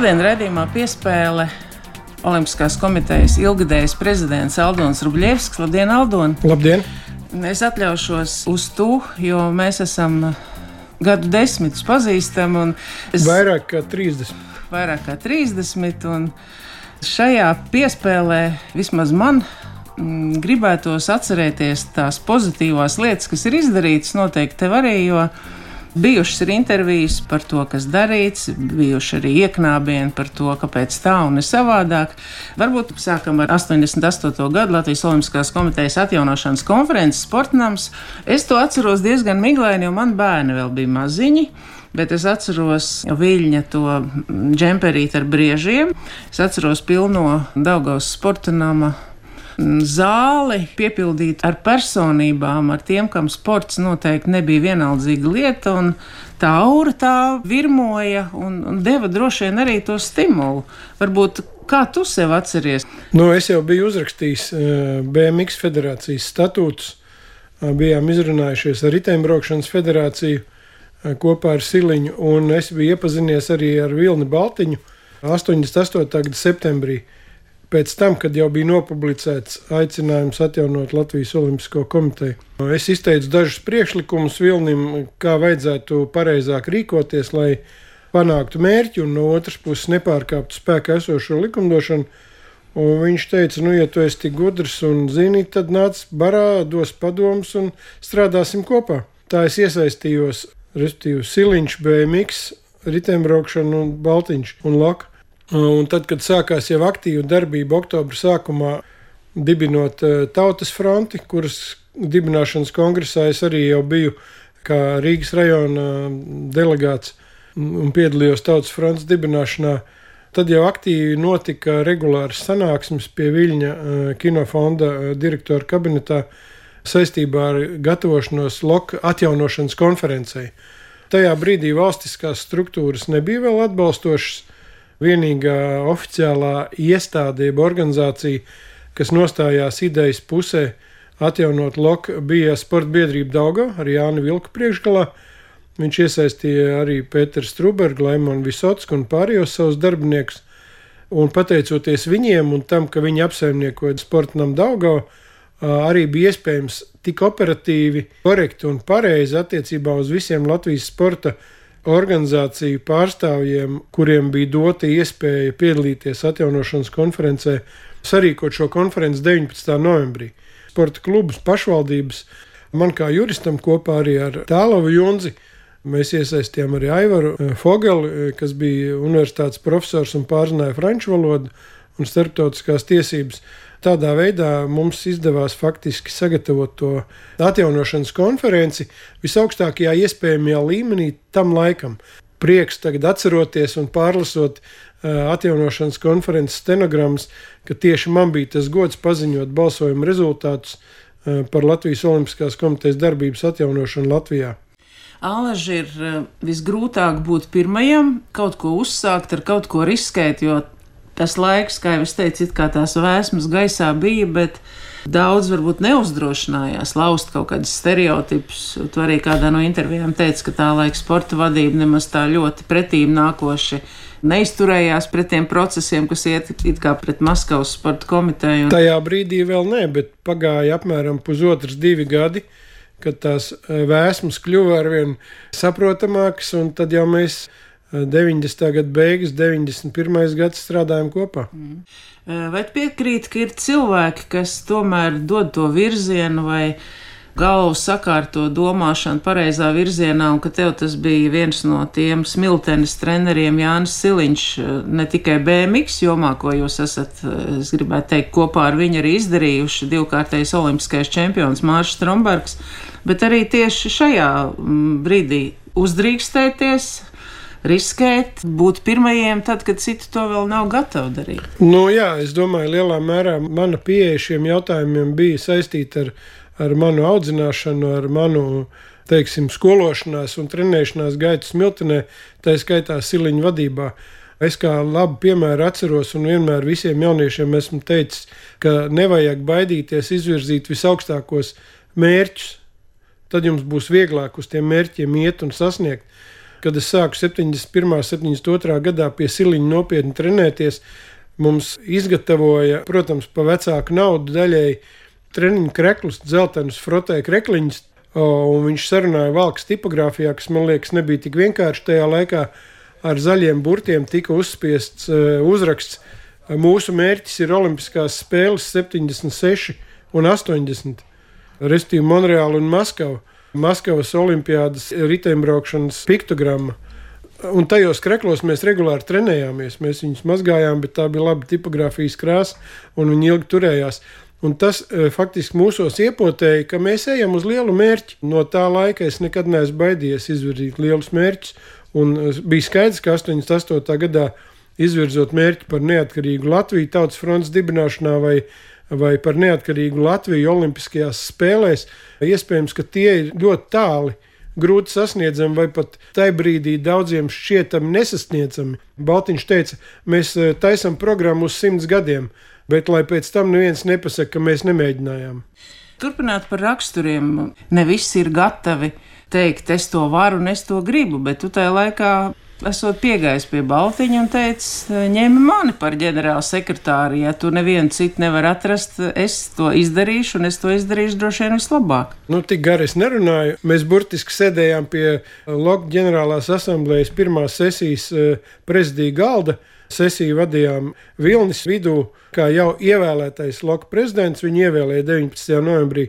Šodien redzējumā piespēle Olimpiskās komitejas ilgadējais prezidents Aldons Rubļevskis. Labdien, Aldon! Labdien! Es atļaušos uz to, jo mēs esam gadu desmitus pazīstami. Es... Vairāk kā 30. Vairāk kā 30. Un šajā piespēlē vismaz man mm, gribētos atcerēties tās pozitīvās lietas, kas ir izdarītas. Noteikti tev arī, jo Bijušas ir intervijas par to, kas darīts, bijuši arī ieknābieni par to, kāpēc tā un ne savādāk. Varbūt sākam ar 88. gadu Latvijas Olimpiskās komitejas atjaunošanas konferences sportnams. Es to atceros diezgan miglaini, jo man bērni vēl bija maziņi. Bet es atceros viļņa to džemperīti ar briežiem. Es atceros pilno Daugaus sporta nama zāli piepildīt ar personībām, ar tiem, kam sports noteikti nebija vienaldzīga lieta. Tā aura tā virmoja un, un deva droši vien arī to stimulu. Varbūt kā tu sev atceries? Nu, es jau biju uzrakstījis eh, BMX federācijas statūtus. Uh, bijām izrunājušies ar Riteņbraukšanas federāciju uh, kopā ar Siliņu, un es biju iepazinies arī ar Vilni Baltiņu 88. gada septembrī. Pēc tam, kad jau bija nopublicēts aicinājums atjaunot Latvijas Olimpisko komiteju. Es izteicu dažus priekšlikumus Vilnim, kā vajadzētu pareizāk rīkoties, lai panāktu mērķi un no otras puses nepārkāptu spēkā esošo likumdošanu. Un viņš teica, nu, ja tu esi tik gudrs un zini, tad nāc barā, dos padomus un strādāsim kopā. Tā es iesaistījos, respektīvi, Siliņš, BMX, riteņbraukšana un Baltiņš un Laka. Un tad, kad sākās jau aktīva darbība oktobra sākumā, dibinot eh, Tautas fronti, kuras dibināšanas kongresā es arī jau biju kā Rīgas rajona delegāts un piedalījos Tautas fronts dibināšanā. Tad jau aktīvi notika regulāras sanāksmes pie Viļņa eh, kinofonda eh, direktora kabinetā saistībā ar gatavošanos loka atjaunošanas konferencei. Tajā brīdī valstiskās struktūras nebija vēl atbalstošas, vienīgā oficiālā iestāde, jeb organizācija, kas nostājās idejas pusē, atjaunot loku, bija Sporta biedrība Dauga ar Jānu Vilku priekšgalā. Viņš iesaistīja arī Pēteru Strunbergu, Lemonu Visotsku un pārējos savus darbiniekus. Un pateicoties viņiem un tam, ka viņi apsaimniekoja sportam Daugau, arī bija iespējams tik operatīvi, korekti un pareizi attiecībā uz visiem Latvijas sporta organizāciju pārstāvjiem, kuriem bija dota iespēja piedalīties atjaunošanas konferencē, sarīkot šo konferenci 19. novembrī. Sporta klubus, pašvaldības, man kā juristam kopā arī ar Tālovu Junzi. Mēs iesaistījām arī Aivaru eh, Fogeli, eh, kas bija universitātes profesors un pārzināja franču valodu un starptautiskās tiesības. Tādā veidā mums izdevās faktiski sagatavot to atjaunošanas konferenci visaugstākajā iespējamajā līmenī tam laikam. Prieks tagad atceroties un pārlasot atjaunošanas konferences stenogrammas, ka tieši man bija tas gods paziņot balsojuma rezultātus par Latvijas Olimpiskās komitejas darbības atjaunošanu Latvijā. Alaži ir visgrūtāk būt pirmajam, kaut ko uzsākt, ar kaut ko riskēt, jo tas laiks, kā jau es teicu, it kā tās vēsmas gaisā bija, bet daudz varbūt neuzdrošinājās laust kaut kādus stereotipus. Tu arī kādā no intervijām teici, ka tā laika sporta vadība nemaz tā ļoti pretīm nākoši neizturējās pret tiem procesiem, kas iet it kā pret Maskavas sporta komiteju. Un... Tajā brīdī vēl nē, bet pagāja apmēram pusotrs, divi gadi. Kad tās eh, vēsmas kļuva ar vien saprotamākas, un tad jau mēs 90. gada beigas, 91. gads strādājam kopā. Mm. Vai piekrīt, ka ir cilvēki, kas tomēr dod to virzienu vai galvu sakārto domāšanu pareizā virzienā, un ka tev tas bija viens no tiem smiltenes treneriem Jānis Siliņš, ne tikai BMX jomā, ko jūs esat, es gribētu teikt, kopā ar viņu arī izdarījuši, divkārtais olimpiskais čempions Māršs Strombergs, bet arī tieši šajā brīdī uzdrīkstēties, riskēt, būt pirmajiem, tad, kad citi to vēl nav gatavi darīt? Nu, jā, es domāju, lielā mērā mana pieeja šiem jautājumiem bija saistīta ar, ar manu audzināšanu, ar manu teiksim, skološanās un trenēšanās gaitu smiltenē, tā skaitā siliņu vadībā. Es kā labu piemēru atceros, un vienmēr visiem jauniešiem esmu teicis, ka nevajag baidīties izvirzīt visaugstākos mērķus. Tad jums būs vieglāk uz tiem mērķiem iet un sasniegt. Kad es sāku 71. un 72. gadā pie siliņa nopietni trenēties, mums izgatavoja, protams, pa vecāku naudu daļēji treniņu kreklus, dzeltenus frotē krekliņus, un viņš sarunāja valks tipogrāfijā, kas man liekas nebija tik vienkārši tajā laikā. Ar zaļiem burtiem tika uzspiests uh, uzraksts. Mūsu mērķis ir Olimpiskās spēles 76 un 80, respektīvi Monreāla un Maskava. Maskavas olimpiādas riteņbraukšanas piktogramma. Un tajos kreklos mēs regulāri trenējāmies. Mēs viņus mazgājām, bet tā bija laba tipogrāfijas krāsa, un viņi ilgi turējās. Un tas e, faktiski mūsos iepotēja, ka mēs ejam uz lielu mērķi. No tā laika es nekad neesmu baidījies izvirzīt lielus mērķus. Un e, bija skaidrs, ka 88. gadā izvirzot mērķi par neatkarīgu Latviju tautas fronts dibināšanā vai vai par neatkarīgu Latviju Olimpiskajās spēlēs, iespējams, ka tie ir ļoti tāli. Grūti sasniedzami, vai pat tajā brīdī daudziem šķietami nesasniedzami. Baltiņš teica, mēs eh, taisām programmu uz simts gadiem, bet lai pēc tam neviens nepasaka, ka mēs nemēģinājām. Turpināt par raksturiem. Ne visi ir gatavi teikt, es to varu un es to gribu, bet tu tajā laikā esot piegājis pie Baltiņa un teicis, ņem mani par ģenerāla sekretāru. Ja tu nevienu citu nevar atrast, es to izdarīšu, un es to izdarīšu droši vien vislabāk. Nu, tik gari es nerunāju. Mēs burtiski sēdējām pie Loka ģenerālās asamblējas pirmās sesijas eh, prezidija galda. Sesiju vadījām Vilnis vidū, kā jau ievēlētais Loka prezidents. Viņu ievēlēja 19. novembrī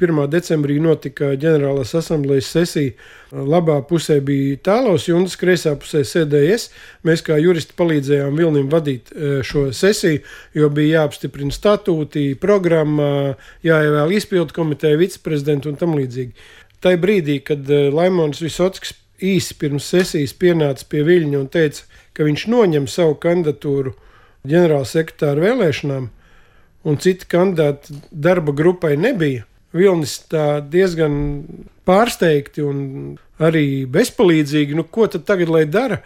1. decembrī notika ģenerālās asamblejas sesija. Labā pusē bija tālos jūnas, kreisā pusē sēdēja es. Mēs kā juristi palīdzējām Vilnim vadīt e, šo sesiju, jo bija jāapstiprina statūti, programma, jāievēl izpildu komiteja, viceprezidentu un tam līdzīgi. Tā brīdī, kad e, Laimons Visotskis īsi pirms sesijas pienāca pie Viļņa un teica, ka viņš noņem savu kandidatūru ģenerāla sekretāra vēlēšanām, un citi kandidāti darba grupai nebija, Vilnis diezgan pārsteigti un arī bezpalīdzīgi. Nu, ko tad tagad lai dara?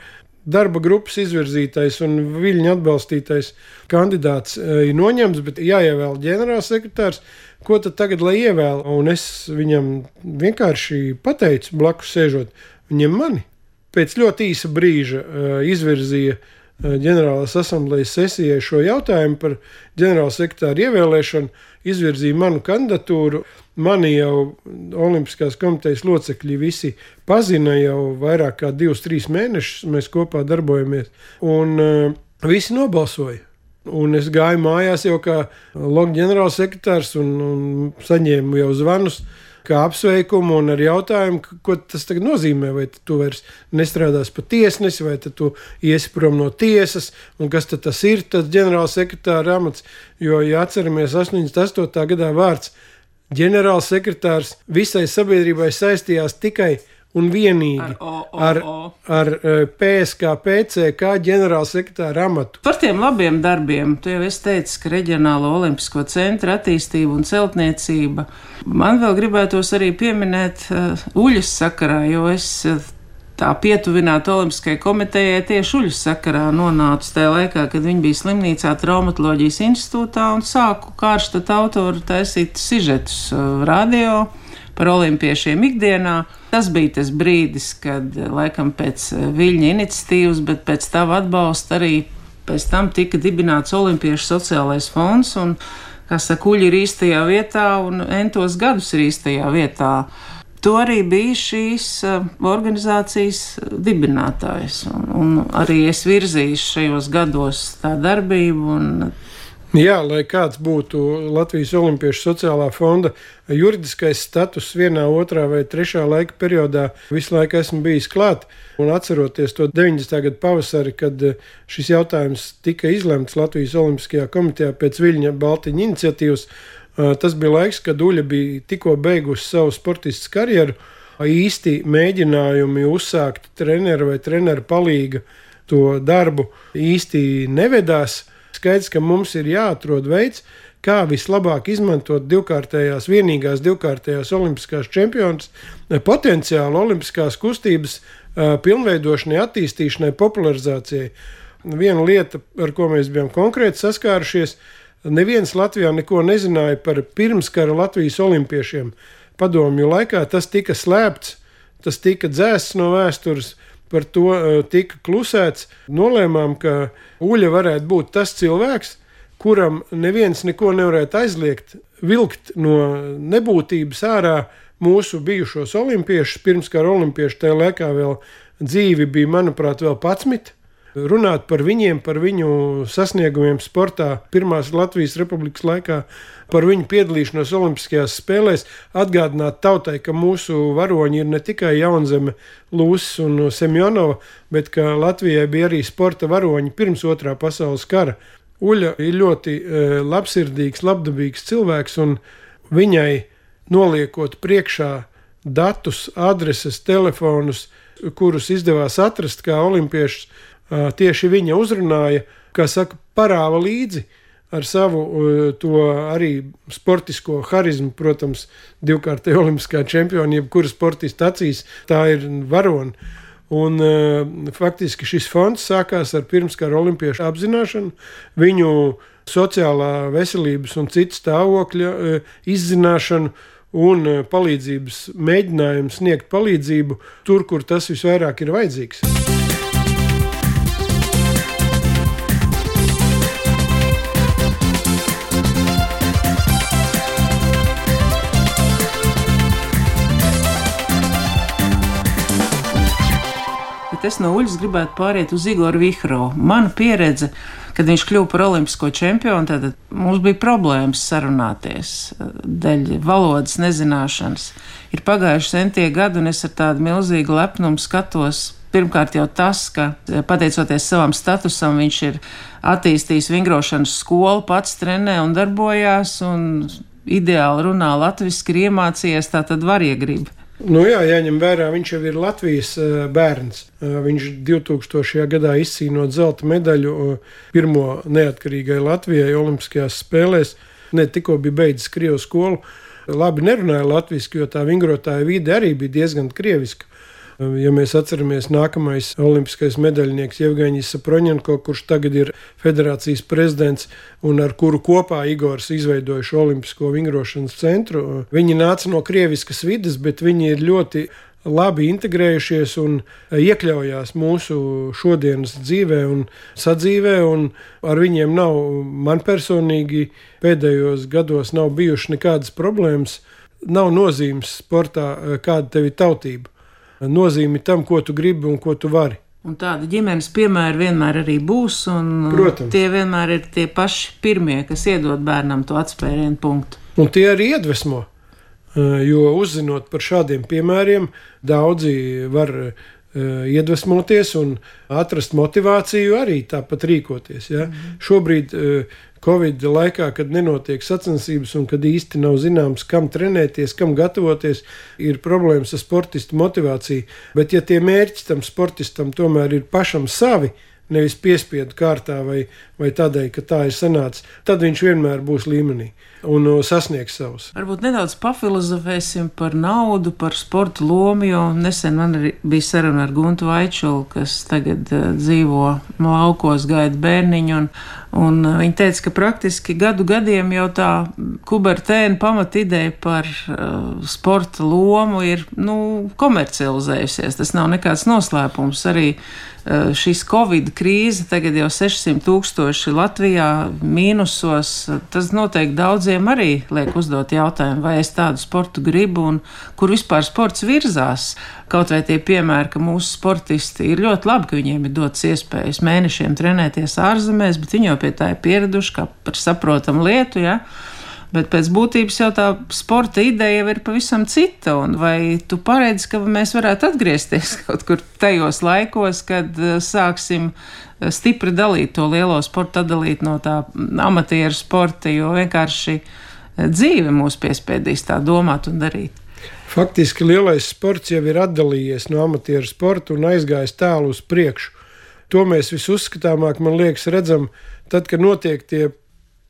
Darba grupas izvirzītais un viļņa atbalstītais kandidāts e, ir noņemts, bet jāievēl ģenerālsekretārs. Ko tad tagad lai ievēl? Un es viņam vienkārši pateicu, blakus sēžot, viņam mani. Pēc ļoti īsa brīža uh, izvirzīja uh, ģenerālās asamblejas sesijai šo jautājumu par ģenerālsekretāru ievēlēšanu, izvirzīja manu kandidatūru. Mani jau Olimpiskās komitejas locekļi visi pazina jau vairāk kā divus, trīs mēnešus. Mēs kopā darbojamies, un uh, visi nobalsoja. Un es gāju mājās jau kā Logs ģenerālsekretārs un, un saņēmu jau zvanus kā apsveikumu un ar jautājumu, ko tas nozīmē. Vai tu vairs nestrādās par tiesnesi, vai tu iesi prom no tiesas, un kas tas ir, tas ģenerālsekretāra amats. Jo, ja atceramies 88. gadā vārds ģenerālsekretārs visai sabiedrībai saistījās tikai ar un vienīgi ar, o, o, ar, ar e, PSKPC kā ģenerālsekretāra amatu. Par tiem labiem darbiem, tu jau esi teicis, ka reģionālo olimpisko centru attīstība un celtniecība. Man vēl gribētos arī pieminēt uh, uļas sakarā, jo es uh, tā pietuvināta Olimpiskajai komitejai tieši uļas sakarā nonācu tajā laikā, kad viņi bija slimnīcā traumatoloģijas institūtā un sāku kārštat autoru taisīt sižetus radio par olimpiešiem ikdienā. Tas bija tas brīdis, kad laikam pēc eh, Viļņa iniciatīvas, bet pēc tava atbalsta arī pēc tam tika dibināts Olimpiešu sociālais fonds. Un, kā saka, kuģi ir īstajā vietā un entos gadus ir īstajā vietā. To arī bija šīs uh, organizācijas dibinātājs. Un, un arī es virzīju šajos gados tā darbību. Jā, lai kāds būtu Latvijas Olimpiešu sociālā fonda juridiskais status vienā, otrā vai trešā laika periodā, visu laiku esmu bijis klāt. Un atceroties to 90. gada pavasari, kad šis jautājums tika izlemts Latvijas Olimpiskajā komitejā pēc Viļņa Baltiņa iniciatīvas, tas bija laiks, kad Uļa bija tikko beigusi savu sportistu karjeru. Īsti mēģinājumi uzsākt treneru vai treneru palīga to darbu īsti nevedās skaidrs, ka mums ir jāatrod veids, kā vislabāk izmantot divkārtējās, vienīgās divkārtējās olimpiskās čempionas eh, potenciālu olimpiskās kustības uh, pilnveidošanai, attīstīšanai, popularizācijai. Viena lieta, ar ko mēs bijām konkrēti saskārušies, neviens Latvijā neko nezināja par pirmskara Latvijas olimpiešiem. Padomju laikā tas tika slēpts, tas tika dzēsts no vēstures. Par to tika klusēts. Nolēmām, ka Uļa varētu būt tas cilvēks, kuram neviens neko nevarētu aizliegt, vilkt no nebūtības ārā mūsu bijušos olimpiešus. Pirmskara olimpieši tajā laikā vēl dzīvi bija, manuprāt, vēl 11 runāt par viņiem, par viņu sasniegumiem sportā, Pirmās Latvijas Republikas laikā, par viņu piedalīšanos Olimpiskajās spēlēs, atgādināt tautai, ka mūsu varoņi ir ne tikai Jaunzeme, Lūsis un Semjonova, bet ka Latvijai bija arī sporta varoņi pirms otrā pasaules kara. Uļa ir ļoti e, labsirdīgs, labdabīgs cilvēks, un viņai noliekot priekšā datus, adreses, telefonus, kurus izdevās atrast kā olimpiešus, tieši viņa uzrunāja, kā saka, parāva līdzi ar savu to arī sportisko harizmu, protams, divkārtēji olimpiskā čempiona, jebkura sportista acīs, tā ir varona. Un, faktiski šis fonds sākās ar pirmskara olimpiešu apzināšanu, viņu sociālā veselības un citu stāvokļa izzināšanu un palīdzības mēģinājumu sniegt palīdzību tur, kur tas visvairāk ir vajadzīgs. Bet es no Uļas gribētu pāriet uz Igoru Vihro. Mana pieredze, kad viņš kļuva par olimpisko čempionu, tad mums bija problēmas sarunāties dēļ valodas nezināšanas. Ir pagājuši centie gadi, un es ar tādu milzīgu lepnumu skatos. Pirmkārt, jau tas, ka pateicoties savam statusam, viņš ir attīstījis vingrošanas skolu, pats trenē un darbojās, un ideāli runā latviešu, ir iemācījies, tā tad var iegribēt. Nu jā, jāņem vērā, viņš jau ir Latvijas bērns. Viņš 2000. gadā izcīnot zelta medaļu pirmo neatkarīgai Latvijai Olimpiskajās spēlēs. Ne tikko bija beidzis Krievijas skolu. Labi nerunāja latviešu, jo tā vingrotāja vide arī bija diezgan krieviska. Ja mēs atceramies, nākamais olimpiskais medaļnieks Jevgeņģis Saproņenko, kurš tagad ir federācijas prezidents un ar kuru kopā Igors izveidojuši Olimpisko vingrošanas centru, viņi nāca no krieviskas vidas, bet viņi ir ļoti labi integrējušies un iekļaujās mūsu šodienas dzīvē un sadzīvē. Un ar viņiem nav, man personīgi, pēdējos gados nav bijušas nekādas problēmas. Nav nozīmes sportā, kāda tev ir tautība nozīmi tam, ko tu gribi un ko tu vari. Un tāda ģimenes piemēra vienmēr arī būs. Protams. Tie vienmēr ir tie paši pirmie, kas iedod bērnam to atspērienu punktu. Un tie arī iedvesmo. Jo uzzinot par šādiem piemēriem, daudzi var iedvesmoties un atrast motivāciju arī tāpat rīkoties. Ja? Mm. Šobrīd Covid laikā, kad nenotiek sacensības un kad īsti nav zināms, kam trenēties, kam gatavoties, ir problēmas ar sportistu motivāciju. Bet, ja tie mērķi tam sportistam tomēr ir pašam savi, nevis piespiedu kārtā vai, vai tādēļ, ka tā ir sanācis, tad viņš vienmēr būs līmenī un uh, sasniegs savus. Varbūt nedaudz pafilozofēsim par naudu, par sporta lomu, jo nesen man bija saruna ar Guntu Vaičulu, kas tagad uh, dzīvo laukos, gaida bērniņu, un, un uh, viņa teica, ka praktiski gadu gadiem jau tā kubertēna pamatideja par uh, sporta lomu ir, nu, komercializējusies. Tas nav nekāds noslēpums arī šīs Covid krīze, tagad jau 600 tūkstoši Latvijā mīnusos, tas noteikti daudziem arī liek uzdot jautājumu, vai es tādu sportu gribu un kur vispār sports virzās. Kaut vai tie piemēri, ka mūsu sportisti ir ļoti labi, ka viņiem ir dots iespējas mēnešiem trenēties ārzemēs, bet viņi jau pie tā ir pieraduši kā par saprotamu lietu. Ja? Bet pēc būtības jau tā sporta ideja ir pavisam cita. Vai tu paredzi, ka mēs varētu atgriezties kaut kur tajos laikos, kad eh, sāksim eh, stipri dalīt to lielo sportu, atdalīt no tā amatieru sporta, jo vienkārši eh, dzīve mūs piespiedīs tā domāt un darīt? Faktiski lielais sports jau ir atdalījies no amatieru sporta un aizgājis tālu uz priekšu. To mēs visuzskatāmāk, man liekas, redzam tad, kad notiek tie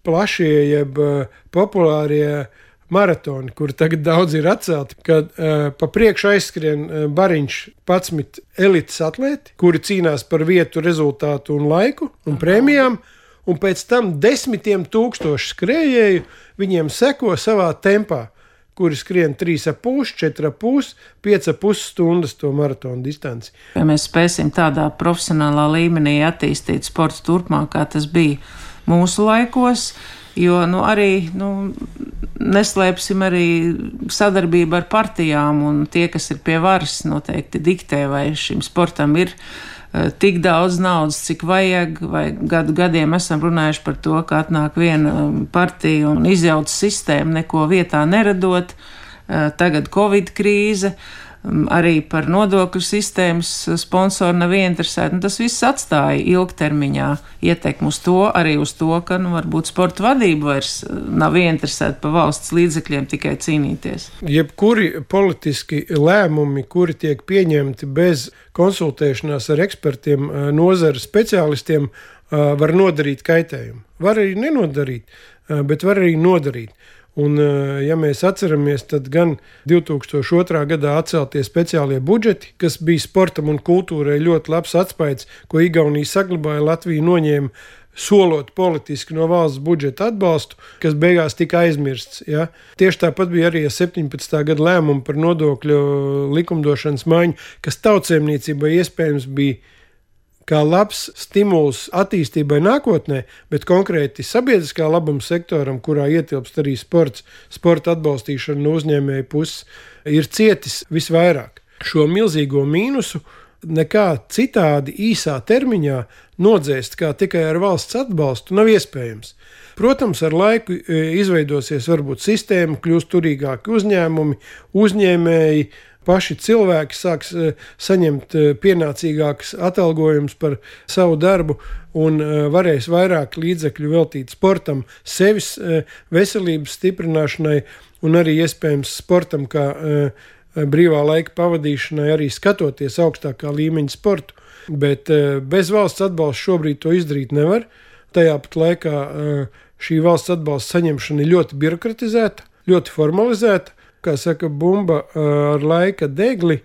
plašie, jeb uh, populārie maratoni, kur tagad daudz ir atcelti, kad uh, pa priekšu aizskrien uh, bariņš 11 elites atlēti, kuri cīnās par vietu, rezultātu un laiku un prēmijām, un pēc tam desmitiem tūkstoši skrejēju viņiem seko savā tempā. kuri skrien 3,5, 4,5, 5,5 stundas to maratonu distanci. Ja mēs spēsim tādā profesionālā līmenī attīstīt sportu turpmāk, kā tas bija mūsu laikos, jo nu, arī nu, neslēpsim arī sadarbību ar partijām, un tie, kas ir pie varas, noteikti diktē, vai šim sportam ir Eh, tik daudz naudas, cik vajag, vai gadu gadiem esam runājuši par to, ka atnāk viena partija un izjauc sistēmu, neko vietā neradot. Eh, tagad Covid krīze. Um, arī par nodokļu sistēmas sponsoru nav ieinteresēti. Nu, tas viss atstāja ilgtermiņā ietekmi uz to, arī uz to, ka nu, varbūt sporta vadība vairs uh, nav ieinteresēta pa valsts līdzekļiem tikai cīnīties. Jebkuri politiski lēmumi, kuri tiek pieņemti bez konsultēšanās ar ekspertiem, uh, nozares speciālistiem, uh, var nodarīt kaitējumu. Var arī nenodarīt, bet var arī nodarīt. Un, eh, ja mēs atceramies, tad gan 2002. gadā atceltie speciālie budžeti, kas bija sportam un kultūrai ļoti labs atspējs, ko Igaunija saglabāja, Latvija noņēma solot politiski no valsts budžeta atbalstu, kas beigās tika aizmirsts. Ja? Tieši tāpat bija arī 17. gada lēmumi par nodokļu likumdošanas maiņu, kas tautsēmniecībai iespējams bija kā labs stimuls attīstībai nākotnē, bet konkrēti sabiedriskā labuma sektoram, kurā ietilpst arī sports, sporta atbalstīšana no uzņēmēja puses, ir cietis visvairāk. Šo milzīgo mīnusu nekā citādi īsā termiņā nodzēst kā tikai ar valsts atbalstu nav iespējams. Protams, ar laiku e, izveidosies varbūt sistēma, kļūs turīgāki uzņēmumi, uzņēmēji, paši cilvēki sāks eh, saņemt eh, pienācīgākus atalgojumus par savu darbu un eh, varēs vairāk līdzekļu veltīt sportam, sevis veselības stiprināšanai un arī iespējams sportam, kā brīvā laika pavadīšanai, arī skatoties augstākā līmeņa sportu. Bet bez valsts atbalsta šobrīd to izdarīt nevar. Tajā pat laikā šī valsts atbalsta saņemšana ir ļoti birokratizēta, ļoti formalizēta kā saka, bumba ar laika degli,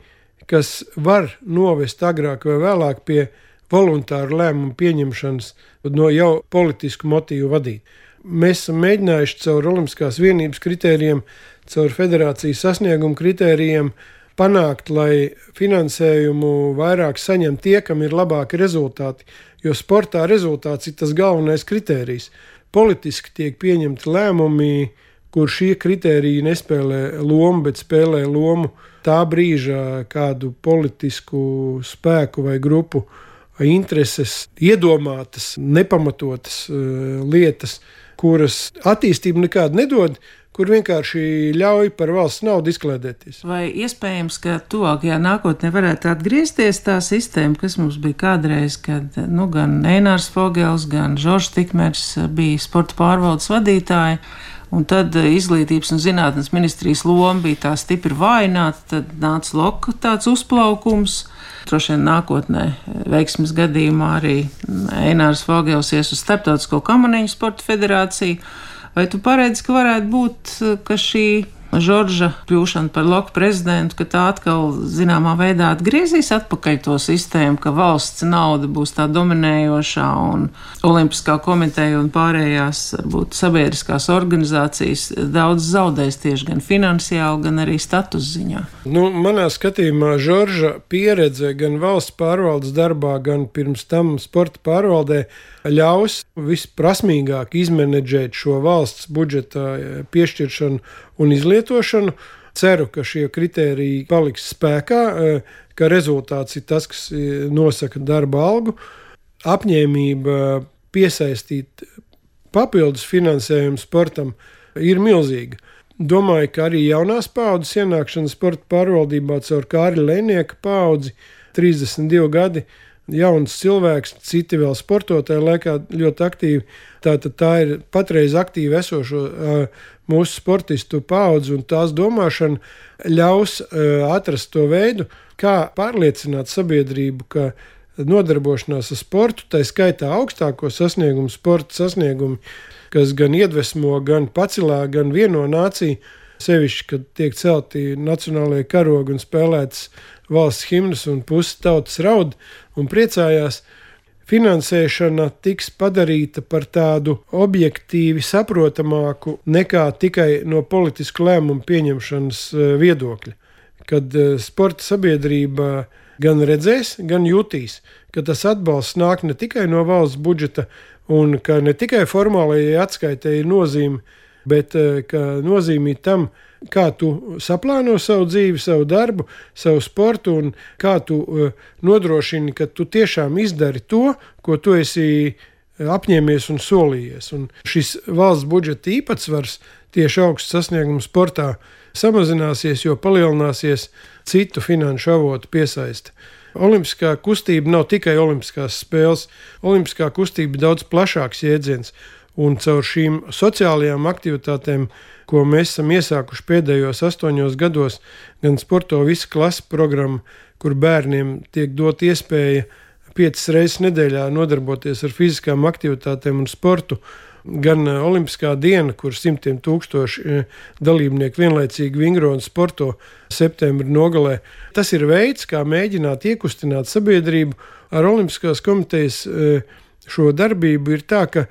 kas var novest agrāk vai vēlāk pie voluntāru lēmumu pieņemšanas, no jau politisku motīvu vadīt. Mēs esam mēģinājuši caur Olimpiskās vienības kritērijiem, caur federācijas sasniegumu kritērijiem panākt, lai finansējumu vairāk saņem tie, kam ir labāki rezultāti, jo sportā rezultāts ir tas galvenais kritērijs. Politiski tiek pieņemti lēmumi, kur šie kriteriji nespēlē lomu, bet spēlē lomu tā brīža kādu politisku spēku vai grupu intereses, iedomātas, nepamatotas uh, lietas, kuras attīstību nekādu nedod, kur vienkārši ļauj par valsts naudu izklaidēties. Vai iespējams, ka tuvākajā nākotnē varētu atgriezties tā sistēma, kas mums bija kādreiz, kad nu, gan Einārs Fogels, gan Žoržs Tikmers bija sporta pārvaldes vadītāji? Un tad eh, izglītības un zinātnes ministrijas loma bija tā stipri vājināta, tad nāca loka tāds uzplaukums. Droši vien nākotnē, eh, veiksmes gadījumā, arī Einārs Vogels ies uz Startautisko kamaniņu sporta federāciju. Vai tu paredzi, ka varētu būt, eh, ka šī Žorža kļūšana par loku prezidentu, ka tā atkal zināmā veidā atgriezīs atpakaļ to sistēmu, ka valsts nauda būs tā dominējošā un Olimpiskā komiteja un pārējās varbūt sabiedriskās organizācijas daudz zaudēs tieši gan finansiāli, gan arī status ziņā. Nu, manā skatījumā Žorža pieredze gan valsts pārvaldes darbā, gan pirms tam sporta pārvaldē ļaus visprasmīgāk izmenedžēt šo valsts budžeta piešķiršanu un izlietošanu. Ceru, ka šie kriteriji paliks spēkā, ka rezultāts ir tas, kas nosaka darba algu, apņēmība piesaistīt papildus finansējumu sportam ir milzīga. Domāju, ka arī jaunās paudzes ienākšana sporta pārvaldībā caur Kārļa Lēnieka paudzi, 32 gadi, jauns cilvēks, citi vēl sportotāji, laikā ļoti aktīvi. Tātad tā ir patreiz aktīvi esošo mūsu sportistu paudze un tās domāšana ļaus atrast to veidu, kā pārliecināt sabiedrību, ka nodarbošanās ar sportu, tā skaitā augstāko sasniegumu, sporta sasniegumu, kas gan iedvesmo, gan pacelā, gan vieno nāciju, sevišķi, kad tiek celti nacionālajie karogi un spēlētas valsts himnas un pusi tautas raud un priecājās. finansēšana tiks padarīta par tādu objektīvi saprotamāku nekā tikai no politisku lēmumu pieņemšanas e, viedokļa. Kad e, sporta sabiedrība gan redzēs, gan jutīs, ka tas atbalsts nāk ne tikai no valsts budžeta, un ka ne tikai formālajai atskaitē ir nozīme, bet e, ka nozīmī tam, ka kā tu saplāno savu dzīvi, savu darbu, savu sportu, un kā tu uh, nodrošini, ka tu tiešām izdari to, ko tu esi eh, apņēmies un solījies. Un šis valsts budžeta īpatsvars tieši augsts sasniegums sportā samazināsies, jo palielināsies citu finanšu avotu piesaiste. Olimpiskā kustība nav tikai olimpiskās spēles. Olimpiskā kustība ir daudz plašāks jēdziens, un caur šīm sociālajām aktivitātēm ko mēs esam iesākuši pēdējos astoņos gados, gan sporto visu klasu programmu, kur bērniem tiek dot iespēja piecas reizes nedēļā nodarboties ar fiziskām aktivitātēm un sportu. Gan eh, Olimpiskā diena, kur simtiem tūkstoši eh, dalībnieku vienlaicīgi vingro un sporto septembrī nogalē. Tas ir veids, kā mēģināt iekustināt sabiedrību. Ar Olimpiskās komitejas eh, šo darbību ir tā, ka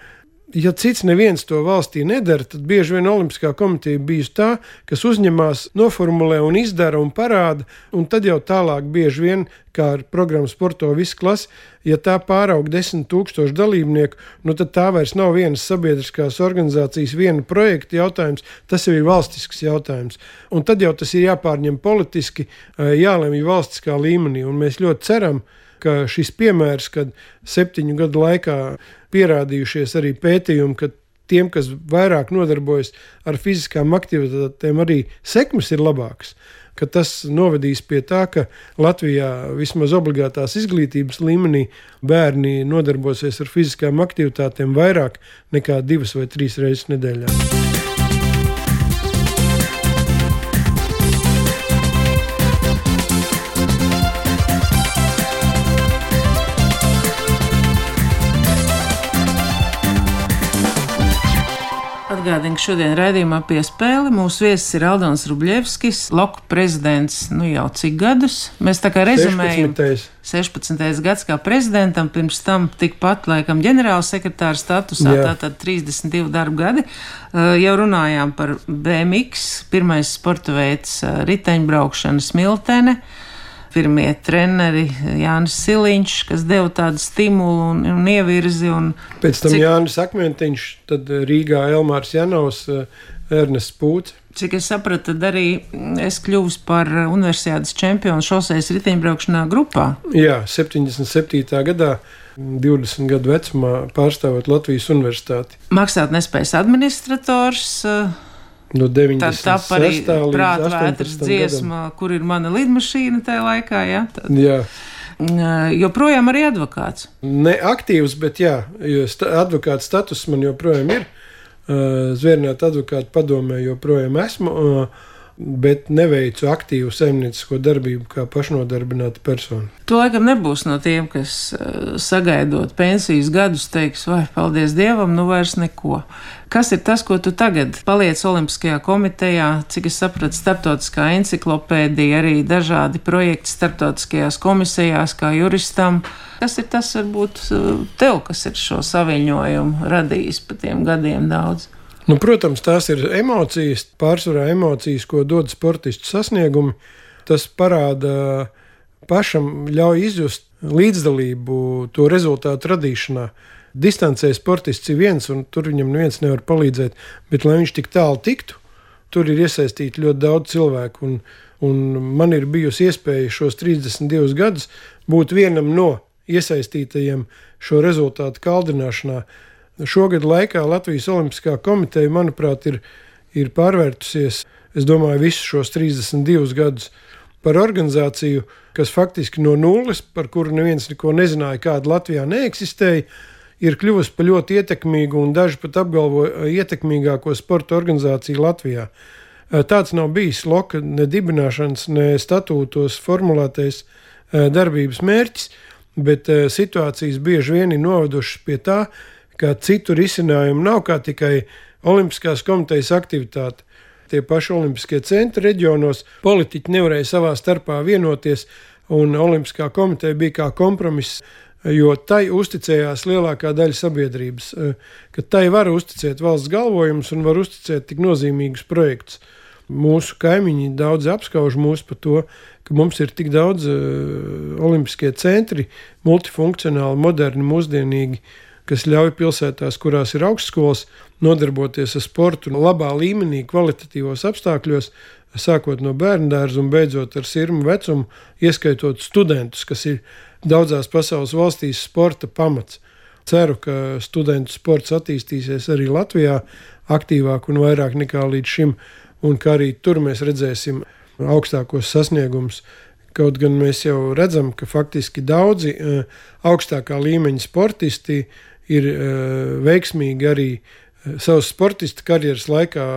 ja cits neviens to valstī nedara, tad bieži vien Olimpiskā komiteja bijusi tā, kas uzņemās, noformulē un izdara un parāda, un tad jau tālāk bieži vien, kā ar programmu Sporto visu klasi, ja tā pāraug desmit tūkstošu dalībnieku, nu tad tā vairs nav vienas sabiedriskās organizācijas, viena projekta jautājums, tas jau ir valstisks jautājums. Un tad jau tas ir jāpārņem politiski, jālemj valstiskā līmenī, un mēs ļoti ceram, ka šis piemērs, kad septiņu gadu laikā pierādījušies arī pētījumi, ka tiem, kas vairāk nodarbojas ar fiziskām aktivitātēm, arī sekmes ir labākas. Tas novedīs pie tā, ka Latvijā vismaz obligātās izglītības līmenī bērni nodarbosies ar fiziskām aktivitātēm vairāk nekā divas vai trīs reizes nedēļā. Ka šodien raidījumā piespēle mūsu viesis ir Aldons Rubļevskis, Loku prezidents, nu jau cik gadus. Mēs tā kā rezumējam. 16. 16. gads kā prezidentam, pirms tam tikpat laikam ģenerāla sekretāra statusā, Jā. tātad 32 darba gadi. Uh, jau runājām par BMX, pirmais sporta veids uh, riteņbraukšana smiltene. Pirmie treneri Jānis Siliņš, kas deva tādu stimulu un, un ievirzi. Un Pēc tam cik... Jānis Akmentiņš, tad Rīgā Elmārs Janovs, Ernests Pūts. Cik es sapratu, tad arī es kļuvu par universitātes čempionu šoseis riteņbraukšanā grupā. Jā, 77. gadā. 20 gadu vecumā pārstāvot Latvijas universitāti. Maksāt nespējas administrators, uh, No 90. Tā tāpat arī prāta vētras dziesma, gadam. kur ir mana lidmašīna tajā laikā. Ja? Tad, jā. Joprojām arī advokāts. Ne aktīvs, bet jā, sta advokāta status man joprojām ir. Zvērnēta advokāta padomē joprojām esmu. Uh, bet neveicu aktīvu saimniecisko darbību kā pašnodarbināta persona. Tu laikam nebūs no tiem, kas eh, sagaidot pensijas gadus, teiks, vai paldies Dievam, nu vairs neko. Kas ir tas, ko tu tagad paliec Olimpiskajā komitejā, cik es sapratu, starptautiskā enciklopēdija, arī dažādi projekti starptautiskajās komisijās, kā juristam. Kas ir tas, varbūt, eh, tev, kas ir šo saviņojumu radījis pa tiem gadiem daudz? Nu, protams, tās ir emocijas, pārsvarā emocijas, ko dod sportistu sasniegumi. Tas parāda pašam, ļauj izjust līdzdalību to rezultātu radīšanā. Distancē sportists ir viens, un tur viņam neviens nevar palīdzēt. Bet, lai viņš tik tālu tiktu, tur ir iesaistīti ļoti daudz cilvēku. Un, un man ir bijusi iespēja šos 32 gadus būt vienam no iesaistītajiem šo rezultātu kaldināšanā. Šogad laikā Latvijas Olimpiskā komiteja, manuprāt, ir, ir pārvērtusies, es domāju, visus šos 32 gadus par organizāciju, kas faktiski no nulles, par kuru neviens neko nezināja, kāda Latvijā neeksistēja, ir kļuvusi par ļoti ietekmīgu un daži pat apgalvo ietekmīgāko sporta organizāciju Latvijā. Tāds nav bijis Loka ne dibināšanas, ne statūtos formulētais darbības mērķis, bet situācijas bieži vien ir novedušas pie tā, ka citu risinājumu nav kā tikai Olimpiskās komitejas aktivitāte. Tie paši Olimpiskie centri reģionos politiķi nevarēja savā starpā vienoties, un Olimpiskā komiteja bija kā kompromiss jo tai uzticējās lielākā daļa sabiedrības, ka tai var uzticēt valsts galvojumus un var uzticēt tik nozīmīgus projektus. Mūsu kaimiņi daudz apskauž mūs par to, ka mums ir tik daudz uh, olimpiskie centri, multifunkcionāli, moderni, mūsdienīgi, kas ļauj pilsētās, kurās ir augstskolas, nodarboties ar sportu labā līmenī, kvalitatīvos apstākļos, sākot no bērnu dārza un beidzot ar sirmu vecumu, ieskaitot studentus, kas ir daudzās pasaules valstīs sporta pamats. Ceru, ka studentu sports attīstīsies arī Latvijā aktīvāk un vairāk nekā līdz šim, un ka arī tur mēs redzēsim augstākos sasniegumus. Kaut gan mēs jau redzam, ka faktiski daudzi uh, augstākā līmeņa sportisti ir uh, veiksmīgi arī uh, savas sportista karjeras laikā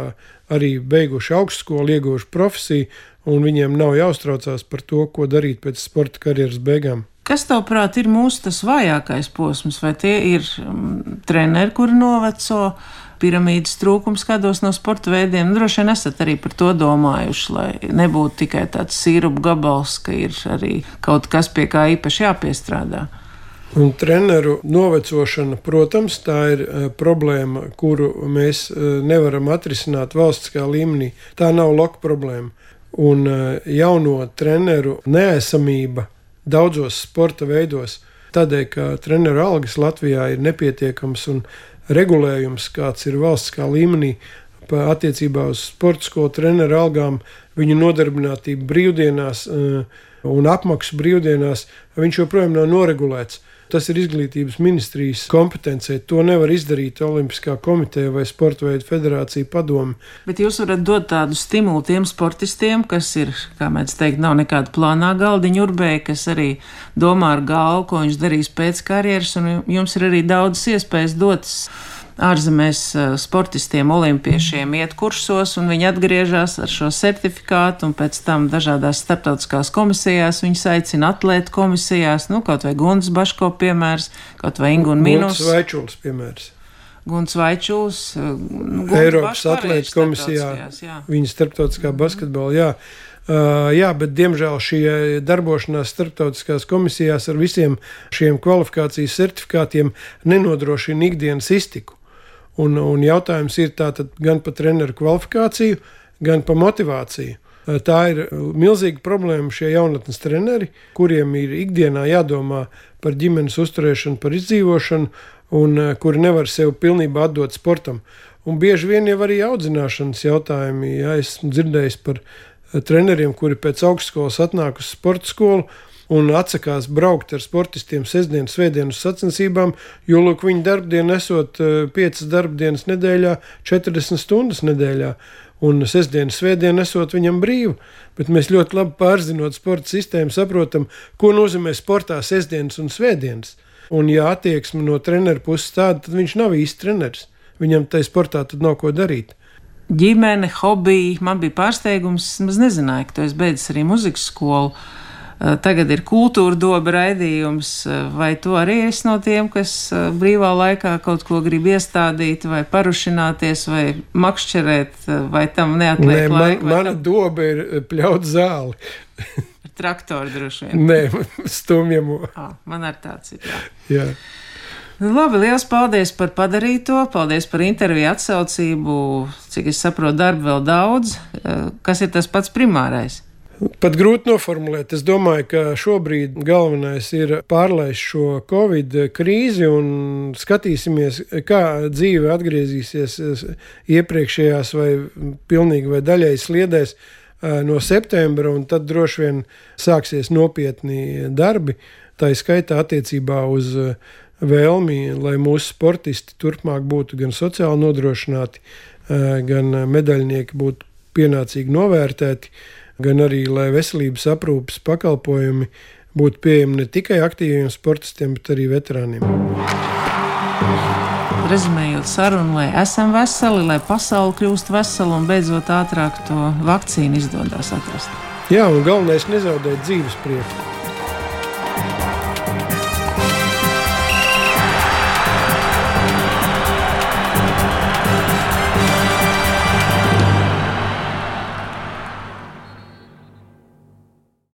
arī beiguši augstskolu, ieguvuši profesiju, un viņiem nav jāuztraucās par to, ko darīt pēc sporta karjeras beigām. Kas tavuprāt ir mūsu tas vājākais posms, vai tie ir um, treneri, kuri noveco, piramīdas trūkums kādos no sporta veidiem? Nu, droši vien esat arī par to domājuši, lai nebūtu tikai tāds sīrupu gabals, ka ir arī kaut kas, pie kā īpaši jāpiestrādā. Un treneru novecošana, protams, tā ir uh, problēma, kuru mēs uh, nevaram atrisināt valstiskā līmenī. Tā nav loka problēma. Un uh, jauno treneru neesamība daudzos sporta veidos, tādēļ, ka treneru algas Latvijā ir nepietiekams un regulējums, kāds ir valstiskā līmenī, attiecībā uz sporta skolu treneru algām, viņu nodarbinātību brīvdienās un apmaksu brīvdienās, viņš joprojām nav noregulēts. Tas ir izglītības ministrijas kompetencija. To nevar izdarīt Olimpiskā komiteja vai Sporta veidu federācija padomu. Bet jūs varat dot tādu stimulu tiem sportistiem, kas ir, kā mēs teikt, nav nekāda plānā galdiņa urbēja, kas arī domā ar galvu, ko viņš darīs pēc karjeras, un jums ir arī daudzas iespējas dotas ārzemēs eh, sportistiem, olimpiešiem iet kursos, un viņi atgriežas ar šo certifikātu, un pēc tam dažādās starptautiskās komisijās viņus aicina atlētu komisijās, nu, kaut vai Gundas Baško piemērs, kaut vai Ingu un Minus. Gundas Vaičuls piemērs. Guns Vaičuls, eh, nu, Eiropas atlētas komisijā, viņa starptautiskā basketbola, jā. Uh, jā, bet diemžēl šī darbošanās starptautiskās komisijās ar visiem šiem kvalifikācijas certifikātiem nenodrošina ikdienas iztiku. Un, un jautājums ir gan par treneru kvalifikāciju, gan par motivāciju. Tā ir milzīga problēma šie jaunatnes treneri, kuriem ir ikdienā jādomā par ģimenes uzturēšanu, par izdzīvošanu, un kuri nevar sevi pilnībā atdot sportam. Un bieži vien jau arī audzināšanas jautājumi. Ja, esmu dzirdējis par treneriem, kuri pēc augstskolas atnāk uz sporta skolu un atsakās braukt ar sportistiem sestdienas, svētdienas sacensībām, jo lūk, viņa darbdiena esot 5 eh, darbdienas nedēļā, 40 stundas nedēļā. Un sestdienas, svētdiena esot viņam brīva, bet mēs ļoti labi pārzinot sporta sistēmu, saprotam, ko nozīmē sportā sestdienas un svētdienas. Un, ja attieksme no treneru puses tāda, tad viņš nav īsti treneris. Viņam tajā sportā tad nav ko darīt ģimene, hobiji. Man bija pārsteigums, es nezināju, ka tu esi beidzis arī muzikas skolu. Eh, tagad ir kultūra doba raidījums, eh, vai tu arī esi no tiem, kas eh, brīvā laikā kaut ko grib iestādīt, vai parušināties, vai makšķerēt, vai tam neatliek Nē, laika? Man, mana tam... doba ir pļaut zāli. Traktori droši vien. Nē, stumjamo. Ah, man ar tāds ir. Jā. jā. Nu, labi, liels paldies par padarīto, paldies par interviju atsaucību. Cik es saprotu, darba vēl daudz. Kas ir tas pats primārais? Pat grūti noformulēt. Es domāju, ka šobrīd galvenais ir pārlaist šo Covid krīzi un skatīsimies, kā dzīve atgriezīsies iepriekšējās vai pilnīgi vai daļai sliedēs no septembra, un tad droši vien sāksies nopietni darbi. Tā skaitā attiecībā uz vēlmi, lai mūsu sportisti turpmāk būtu gan sociāli nodrošināti, gan medaļnieki būtu pienācīgi novērtēti gan arī, lai veselības aprūpes pakalpojumi būtu pieejami ne tikai aktīviem sportistiem, bet arī veterāniem. Rezumējot sarunu, lai esam veseli, lai pasaule kļūst vesela un beidzot ātrāk to vakcīnu izdodas atrast. Jā, un galvenais nezaudēt dzīves prieku.